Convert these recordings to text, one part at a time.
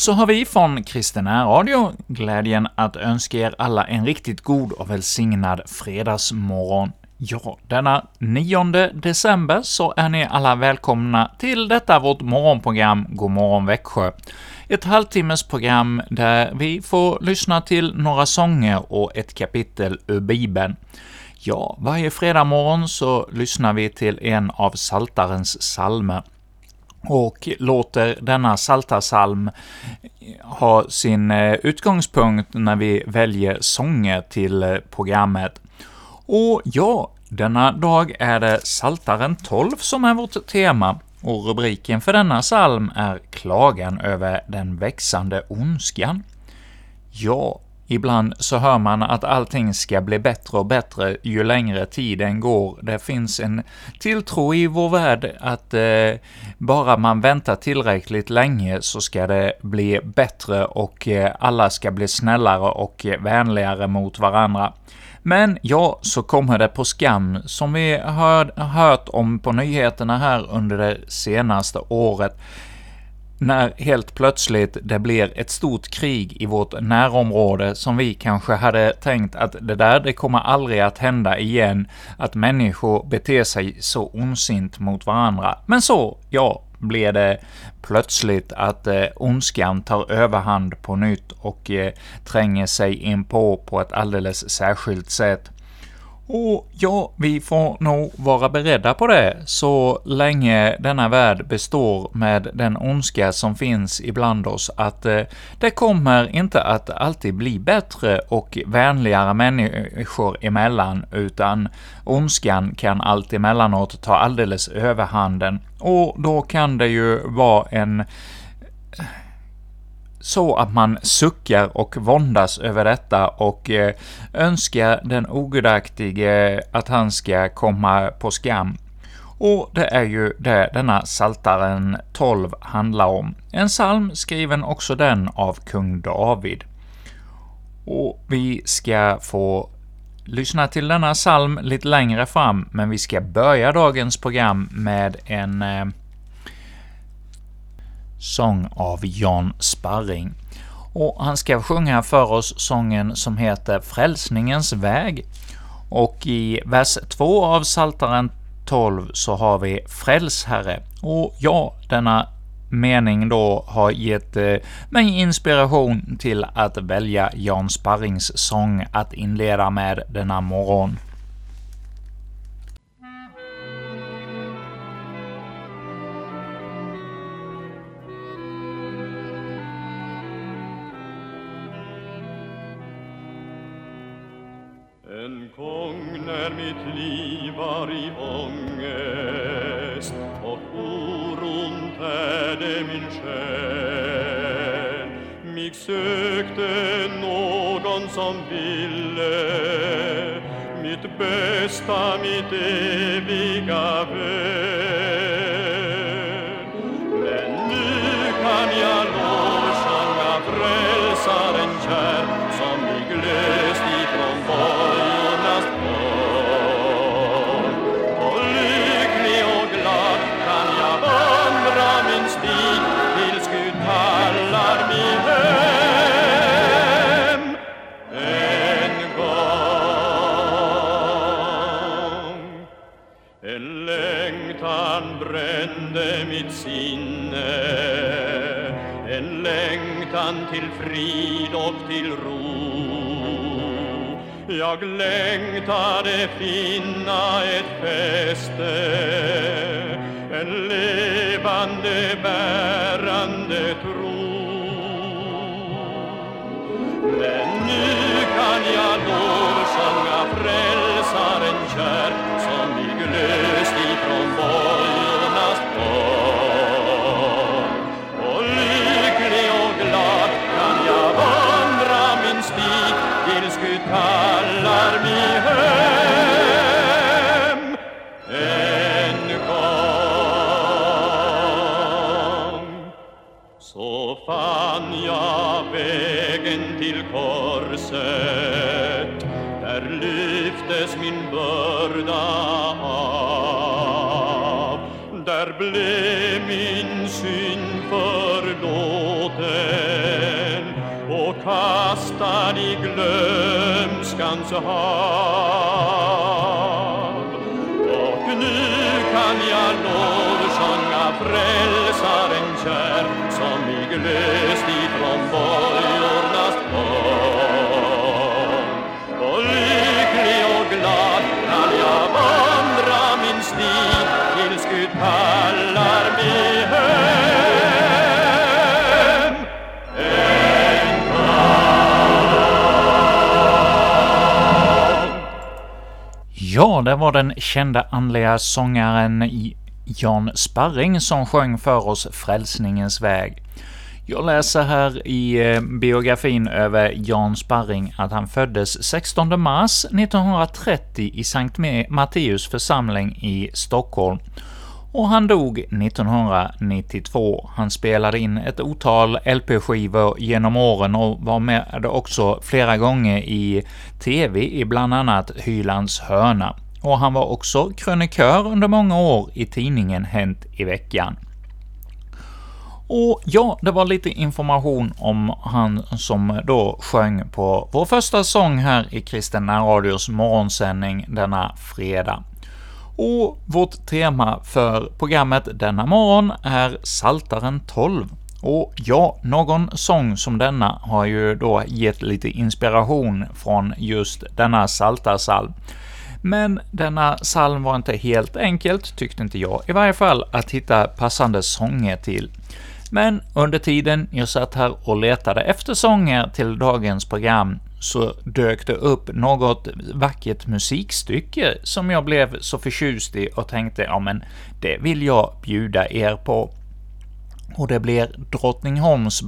Så har vi från Kristen Radio glädjen att önska er alla en riktigt god och välsignad fredagsmorgon. Ja, denna 9 december så är ni alla välkomna till detta vårt morgonprogram God morgon Växjö. Ett halvtimmes program där vi får lyssna till några sånger och ett kapitel ur Bibeln. Ja, varje fredag morgon så lyssnar vi till en av Saltarens psalmer och låter denna saltarsalm ha sin eh, utgångspunkt när vi väljer sånger till eh, programmet. Och ja, denna dag är det Saltaren 12 som är vårt tema, och rubriken för denna psalm är ”Klagan över den växande ondskan”. Ja, Ibland så hör man att allting ska bli bättre och bättre ju längre tiden går. Det finns en tilltro i vår värld att eh, bara man väntar tillräckligt länge så ska det bli bättre och eh, alla ska bli snällare och vänligare mot varandra. Men ja, så kommer det på skam, som vi har hört om på nyheterna här under det senaste året när helt plötsligt det blir ett stort krig i vårt närområde som vi kanske hade tänkt att det där, det kommer aldrig att hända igen, att människor beter sig så ondsint mot varandra. Men så, ja, blir det plötsligt att eh, ondskan tar överhand på nytt och eh, tränger sig in på på ett alldeles särskilt sätt. Och ja, vi får nog vara beredda på det, så länge denna värld består med den ondska som finns ibland oss, att eh, det kommer inte att alltid bli bättre och vänligare människor emellan, utan ondskan kan allt emellanåt ta alldeles överhanden, och då kan det ju vara en så att man suckar och våndas över detta och eh, önskar den ogudaktige att han ska komma på skam. Och det är ju det denna Saltaren 12 handlar om. En psalm skriven också den av kung David. Och vi ska få lyssna till denna psalm lite längre fram, men vi ska börja dagens program med en eh, sång av Jan Sparring. Och han ska sjunga för oss sången som heter ”Frälsningens väg”. Och i vers 2 av Saltaren 12 så har vi ”Fräls Herre”. Och ja, denna mening då har gett eh, mig inspiration till att välja Jan Sparrings sång att inleda med denna morgon. Någon happy. to heart. Ja, det var den kända andliga sångaren Jan Sparring som sjöng för oss Frälsningens väg. Jag läser här i eh, biografin över Jan Sparring att han föddes 16 mars 1930 i Sankt Matteus församling i Stockholm, och han dog 1992. Han spelade in ett otal LP-skivor genom åren och var med också flera gånger i TV i bland annat Hylands hörna. Och han var också krönikör under många år i tidningen Hänt i veckan. Och ja, det var lite information om han som då sjöng på vår första sång här i Kristina Radios morgonsändning denna fredag. Och vårt tema för programmet denna morgon är Saltaren 12. Och ja, någon sång som denna har ju då gett lite inspiration från just denna saltarsalm. Men denna psalm var inte helt enkelt, tyckte inte jag i varje fall, att hitta passande sånger till. Men under tiden jag satt här och letade efter sånger till dagens program så dök det upp något vackert musikstycke som jag blev så förtjust i och tänkte ja men det vill jag bjuda er på. Och det blir Drottningholms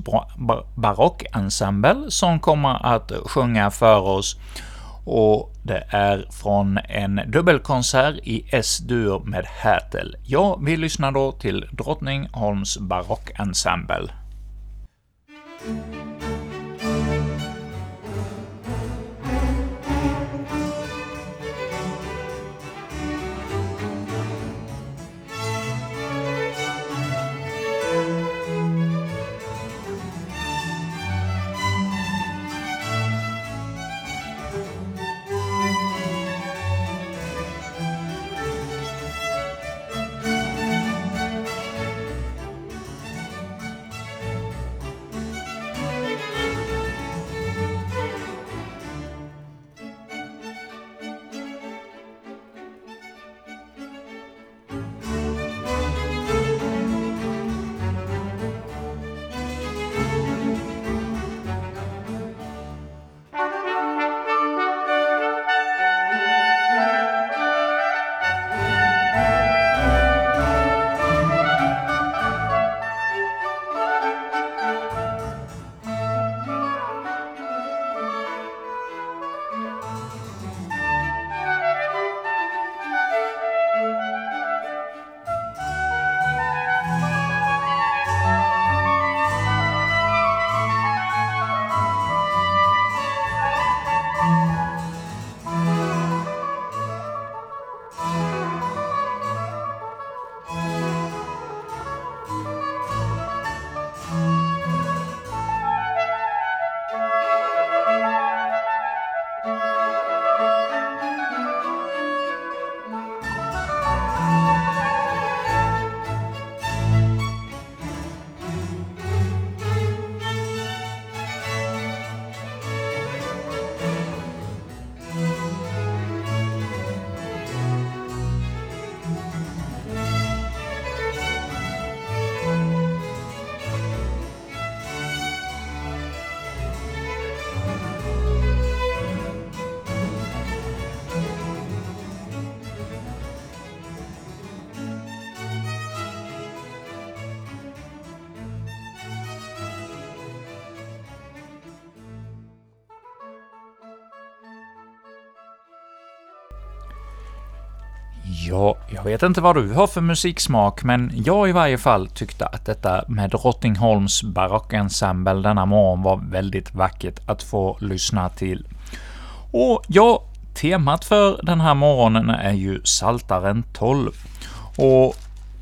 barockensemble som kommer att sjunga för oss, och det är från en dubbelkonsert i S-dur med Härtel. Ja, vi lyssnar då till Drottningholms barockensemble. Ja, jag vet inte vad du har för musiksmak, men jag i varje fall tyckte att detta med Drottningholms barockensemble denna morgon var väldigt vackert att få lyssna till. Och ja, temat för den här morgonen är ju Saltaren 12. Och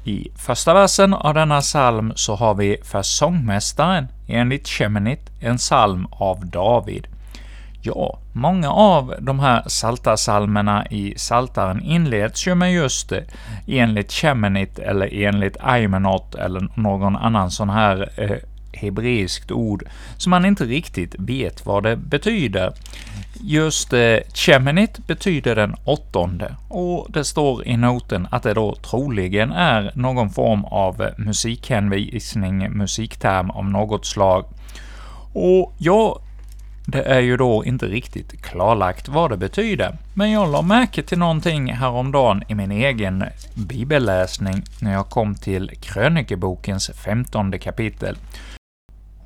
I första versen av denna psalm så har vi för sångmästaren, enligt Sheminit, en psalm av David. Ja, många av de här saltarsalmerna i Saltaren inleds ju med just enligt Sheminit eller enligt Aimenot eller någon annan sån här eh, hebreiskt ord som man inte riktigt vet vad det betyder. Just eh, Chemenit betyder den åttonde, och det står i noten att det då troligen är någon form av eh, musikhänvisning, musikterm av något slag. Och jag det är ju då inte riktigt klarlagt vad det betyder, men jag la märke till någonting häromdagen i min egen bibelläsning när jag kom till krönikebokens femtonde kapitel.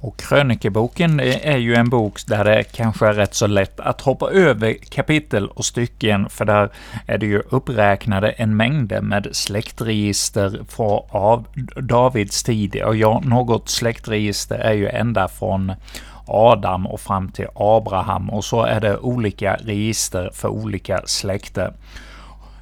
Och krönikeboken är ju en bok där det kanske är rätt så lätt att hoppa över kapitel och stycken, för där är det ju uppräknade en mängd med släktregister från Davids tid, och ja, något släktregister är ju ända från Adam och fram till Abraham, och så är det olika register för olika släkter.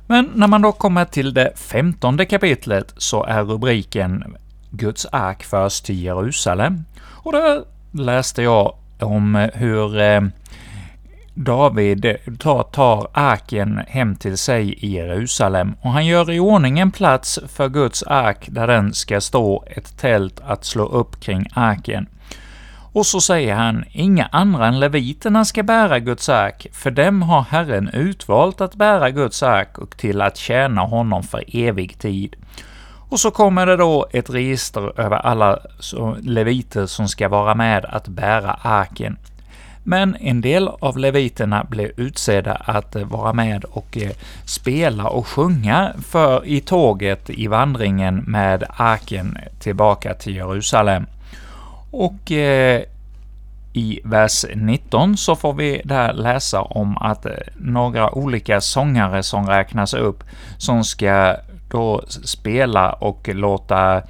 Men när man då kommer till det femtonde kapitlet så är rubriken Guds ark förs till Jerusalem, och där läste jag om hur eh, David tar, tar arken hem till sig i Jerusalem, och han gör i ordning en plats för Guds ark där den ska stå, ett tält att slå upp kring arken. Och så säger han, inga andra än leviterna ska bära Guds ark, för dem har Herren utvalt att bära Guds ark och till att tjäna honom för evig tid. Och så kommer det då ett register över alla leviter som ska vara med att bära arken. Men en del av leviterna blev utsedda att vara med och eh, spela och sjunga för i tåget i vandringen med arken tillbaka till Jerusalem. Och eh, i vers 19 så får vi där läsa om att eh, några olika sångare som räknas upp, som ska då spela och låta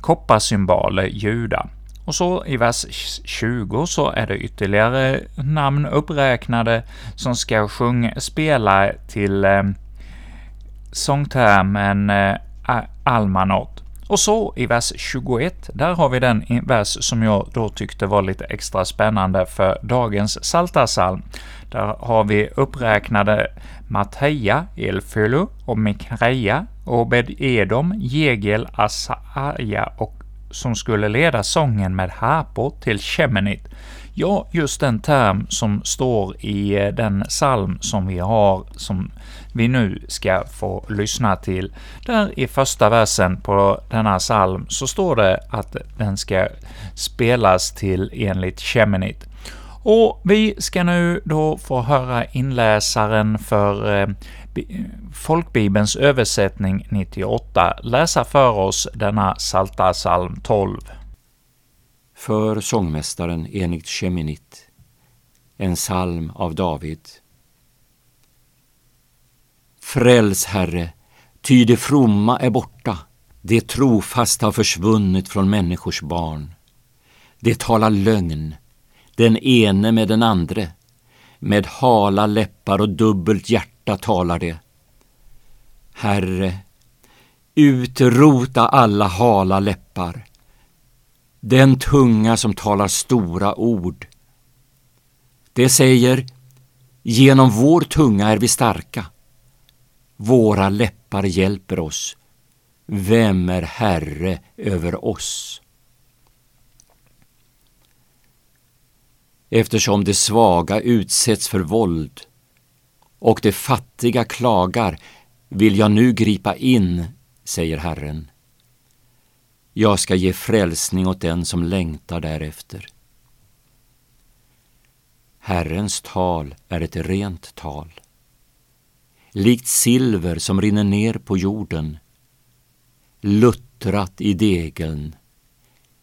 kopparsymboler ljuda. Och så i vers 20 så är det ytterligare namn uppräknade som ska sjunga, spela till eh, sångtermen eh, Almanot. Och så i vers 21, där har vi den vers som jag då tyckte var lite extra spännande för dagens Psaltarpsalm. Där har vi uppräknade Matteja, Elfölu och Mikreja, Obed-Edom, Jegel, Asaja och som skulle leda sången med harpor till Shemenit. Ja, just den term som står i eh, den psalm som vi har, som vi nu ska få lyssna till. Där i första versen på denna psalm så står det att den ska spelas till enligt Sheminit. Och vi ska nu då få höra inläsaren för eh, Folkbibelns översättning 98 läsa för oss denna Salta psalm 12. För sångmästaren enligt Sheminit, en psalm av David. Fräls, Herre, ty det fromma är borta, det trofasta har försvunnit från människors barn. Det talar lögn, den ene med den andre, med hala läppar och dubbelt hjärta talar det. Herre, utrota alla hala läppar, den tunga som talar stora ord. Det säger, genom vår tunga är vi starka. Våra läppar hjälper oss. Vem är Herre över oss? Eftersom de svaga utsätts för våld och de fattiga klagar vill jag nu gripa in, säger Herren. Jag ska ge frälsning åt den som längtar därefter. Herrens tal är ett rent tal, likt silver som rinner ner på jorden, luttrat i degeln,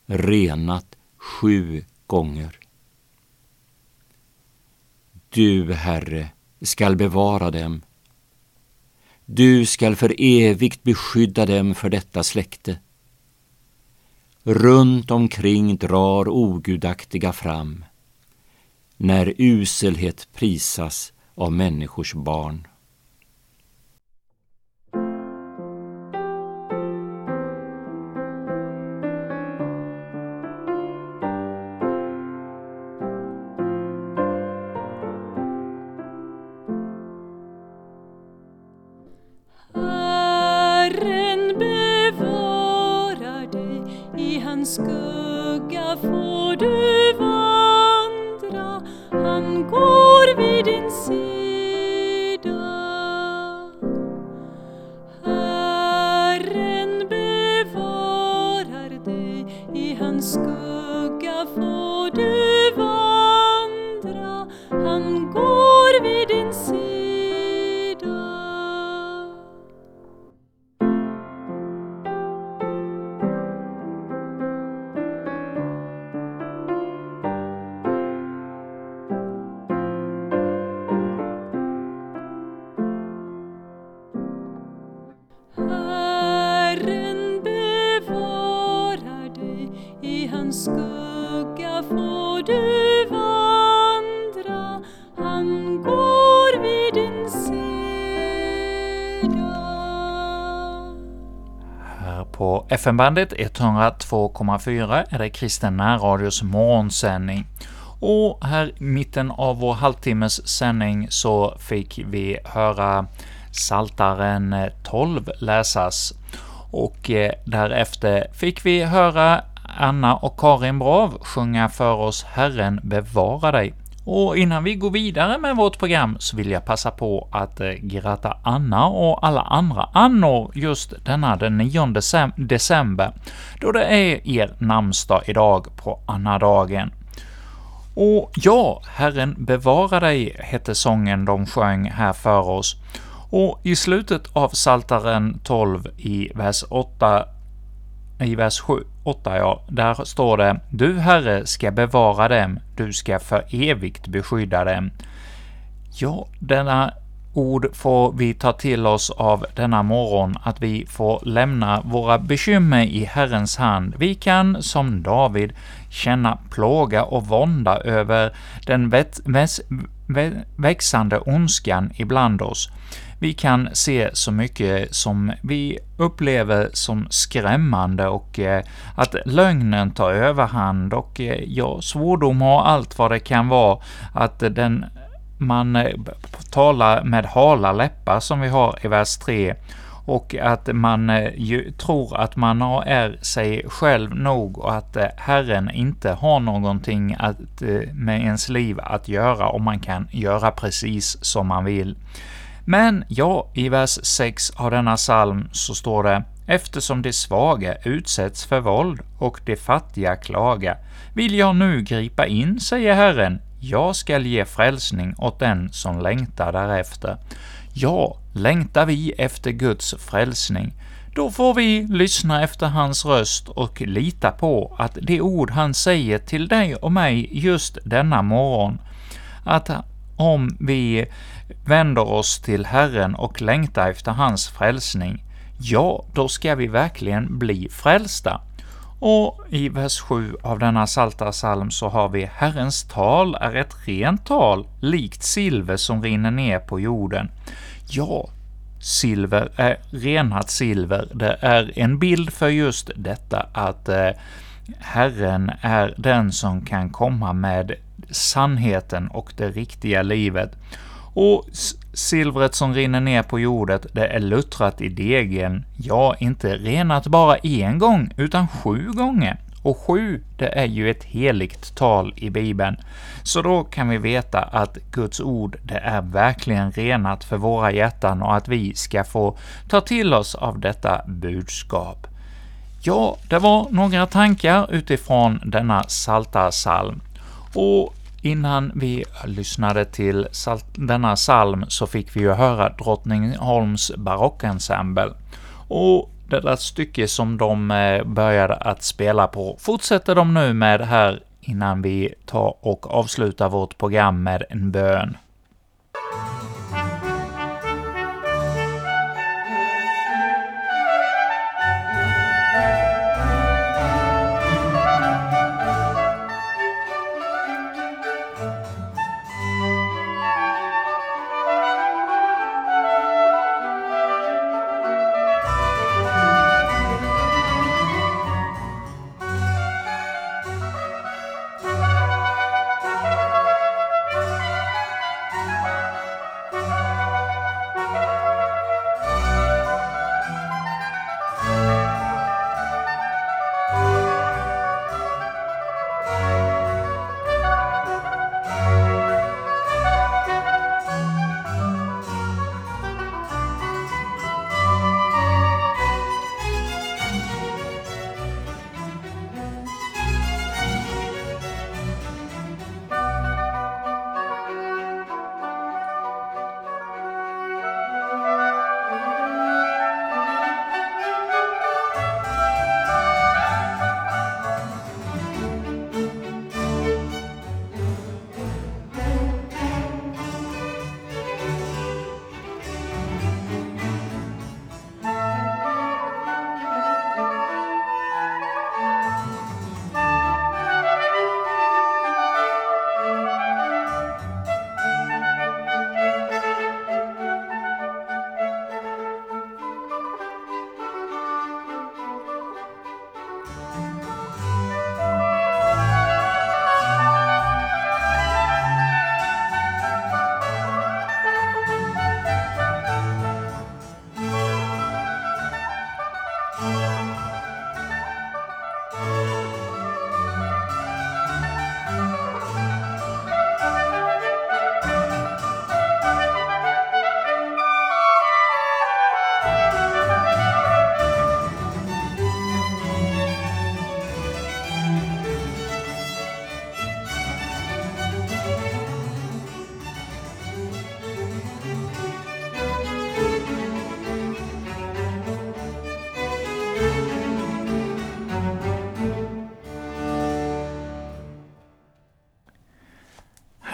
renat sju gånger. Du, Herre, skall bevara dem. Du skall för evigt beskydda dem för detta släkte. Runt omkring drar ogudaktiga fram, när uselhet prisas av människors barn. FM-bandet 102,4 är det Kristen närradios morgonsändning. Och här i mitten av vår halvtimmes sändning så fick vi höra Saltaren 12 läsas, och eh, därefter fick vi höra Anna och Karin Brav sjunga för oss ”Herren bevara dig”. Och innan vi går vidare med vårt program så vill jag passa på att eh, gratta Anna och alla andra annor just denna den 9 december, då det är er namnsdag idag på Annadagen. Och ja, Herren bevara dig, hette sången de sjöng här för oss. Och i slutet av Saltaren 12 i vers 8, i vers 7, 8 ja, där står det ”Du, Herre, ska bevara dem, du ska för evigt beskydda dem”. Ja, denna ord får vi ta till oss av denna morgon, att vi får lämna våra bekymmer i Herrens hand. Vi kan, som David, känna plåga och vånda över den växande ondskan ibland oss. Vi kan se så mycket som vi upplever som skrämmande och eh, att lögnen tar överhand och eh, ja, svordomar och allt vad det kan vara, att den man eh, talar med hala läppar som vi har i vers 3 och att man eh, ju tror att man har- är sig själv nog och att eh, Herren inte har någonting att, eh, med ens liv att göra och man kan göra precis som man vill. Men ja, i vers 6 av denna psalm så står det ”Eftersom de svaga utsätts för våld och de fattiga klaga, vill jag nu gripa in, säger Herren, jag skall ge frälsning åt den som längtar därefter. Ja, längtar vi efter Guds frälsning, då får vi lyssna efter hans röst och lita på att de ord han säger till dig och mig just denna morgon, att om vi vänder oss till Herren och längtar efter hans frälsning, ja, då ska vi verkligen bli frälsta. Och i vers 7 av denna salta psalm så har vi ”Herrens tal är ett rent tal, likt silver som rinner ner på jorden”. Ja, silver är renat silver. Det är en bild för just detta att eh, Herren är den som kan komma med sannheten och det riktiga livet. Och silvret som rinner ner på jordet, det är luttrat i degen, ja, inte renat bara en gång, utan sju gånger. Och sju, det är ju ett heligt tal i Bibeln. Så då kan vi veta att Guds ord, det är verkligen renat för våra hjärtan och att vi ska få ta till oss av detta budskap. Ja, det var några tankar utifrån denna salta salm. Och innan vi lyssnade till denna psalm så fick vi ju höra Drottningholms barockensemble. Och det där stycke som de eh, började att spela på fortsätter de nu med här innan vi tar och avslutar vårt program med en bön.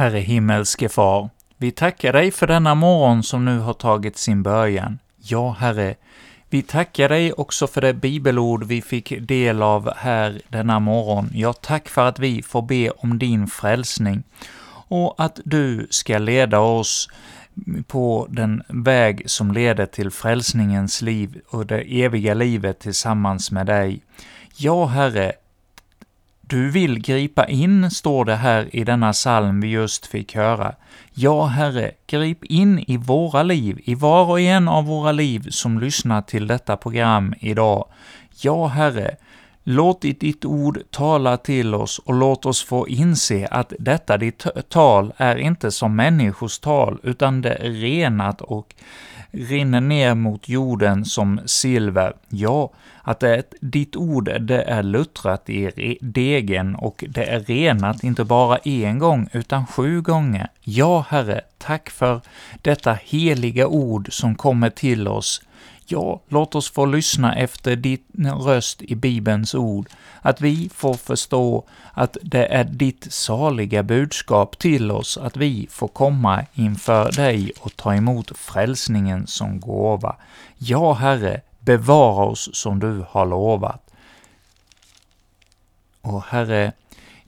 Herre himmelske Far, vi tackar dig för denna morgon som nu har tagit sin början. Ja, Herre, vi tackar dig också för det bibelord vi fick del av här denna morgon. Ja, tack för att vi får be om din frälsning och att du ska leda oss på den väg som leder till frälsningens liv och det eviga livet tillsammans med dig. Ja, Herre, du vill gripa in, står det här i denna psalm vi just fick höra. Ja, Herre, grip in i våra liv, i var och en av våra liv som lyssnar till detta program idag. Ja, Herre, låt ditt ord tala till oss och låt oss få inse att detta ditt tal är inte som människors tal, utan det är renat och rinner ner mot jorden som silver. Ja, att det är, ditt ord det är luttrat i degen och det är renat inte bara en gång utan sju gånger. Ja, Herre, tack för detta heliga ord som kommer till oss. Ja, låt oss få lyssna efter din röst i Bibelns ord, att vi får förstå att det är ditt saliga budskap till oss, att vi får komma inför dig och ta emot frälsningen som gåva. Ja, Herre, bevara oss som du har lovat. Och Herre,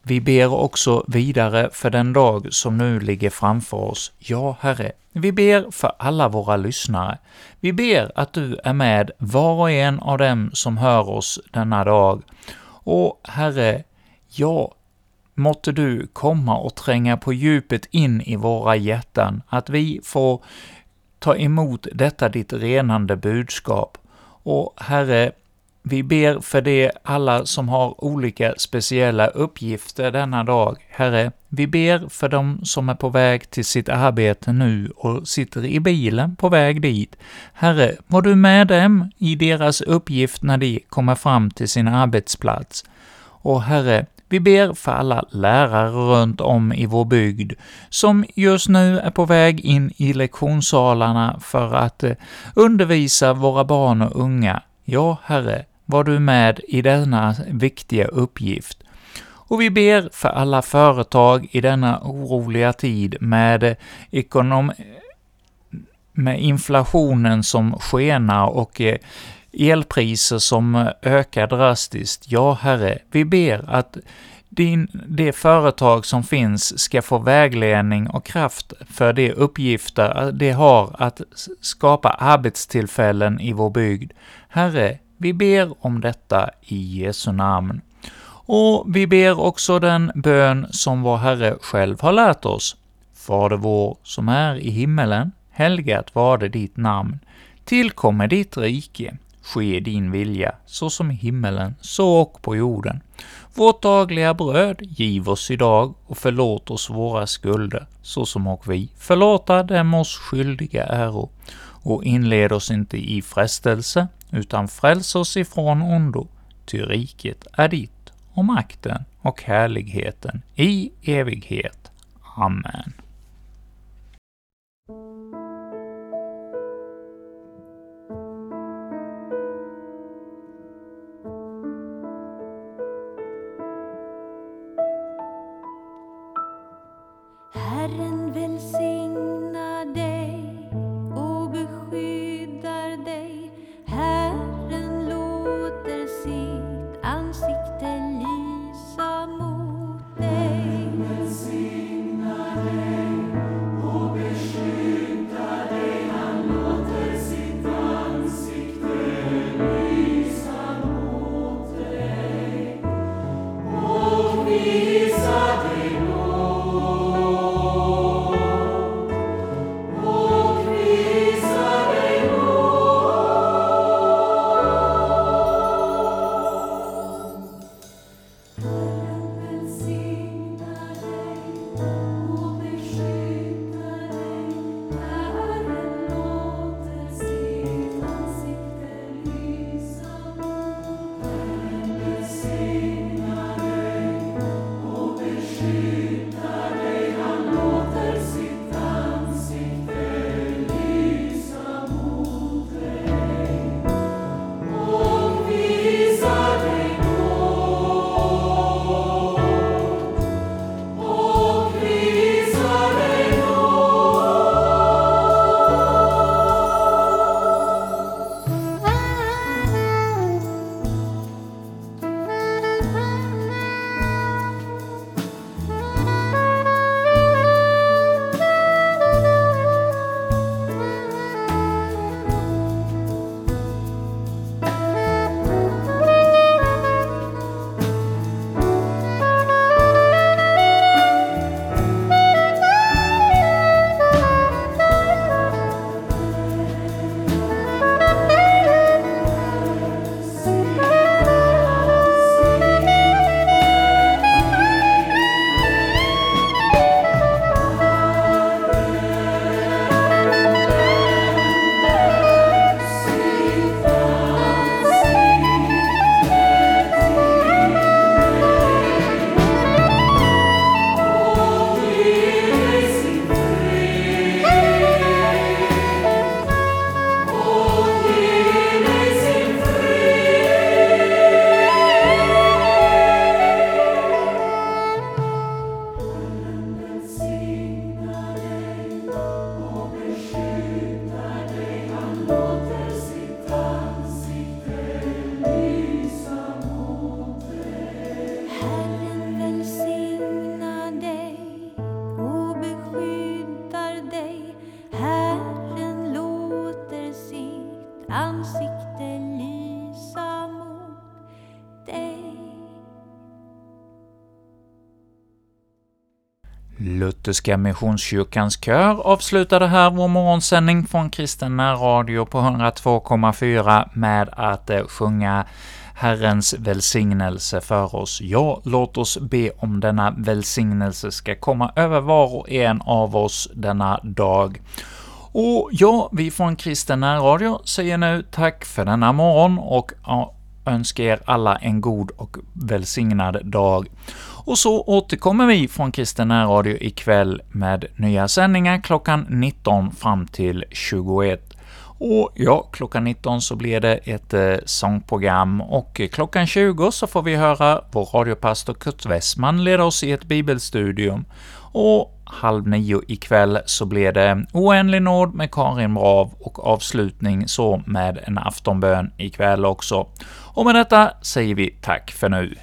vi ber också vidare för den dag som nu ligger framför oss. Ja, Herre, vi ber för alla våra lyssnare. Vi ber att du är med var och en av dem som hör oss denna dag. Och Herre, ja, måtte du komma och tränga på djupet in i våra hjärtan, att vi får ta emot detta ditt renande budskap. Och Herre, vi ber för det alla som har olika speciella uppgifter denna dag. Herre, vi ber för dem som är på väg till sitt arbete nu och sitter i bilen på väg dit. Herre, var du med dem i deras uppgift när de kommer fram till sin arbetsplats. Och Herre, vi ber för alla lärare runt om i vår bygd, som just nu är på väg in i lektionssalarna för att eh, undervisa våra barn och unga. Ja, Herre, var du med i denna viktiga uppgift. Och vi ber för alla företag i denna oroliga tid med ekonom med inflationen som skenar och eh, elpriser som ökar drastiskt. Ja, Herre, vi ber att din, det företag som finns ska få vägledning och kraft för de uppgifter det har att skapa arbetstillfällen i vår bygd. Herre, vi ber om detta i Jesu namn. Och vi ber också den bön som vår Herre själv har lärt oss. Fader vår, som är i himmelen, helgat varde ditt namn. Tillkommer ditt rike. Ske din vilja, så som i himmelen, så och på jorden. Vårt dagliga bröd giv oss idag och förlåt oss våra skulder, så som och vi förlåta dem oss skyldiga äro. Och inled oss inte i frestelse, utan fräls oss ifrån ondo, ty riket är ditt, och makten och härligheten i evighet. Amen. Lutherska Missionskyrkans kör avslutade här vår morgonsändning från Kristen Radio på 102,4 med att eh, sjunga Herrens välsignelse för oss. Ja, låt oss be om denna välsignelse ska komma över var och en av oss denna dag. Och ja, vi från Kristen Radio säger nu tack för denna morgon och önskar er alla en god och välsignad dag. Och så återkommer vi från Kristen Radio ikväll med nya sändningar klockan 19 fram till 21. Och ja, klockan 19 så blir det ett eh, sångprogram och eh, klockan 20 så får vi höra vår radiopastor Kurt Westman leda oss i ett bibelstudium. Och halv nio ikväll så blir det Oändlig nåd med Karin Brav och avslutning så med en aftonbön ikväll också. Och med detta säger vi tack för nu.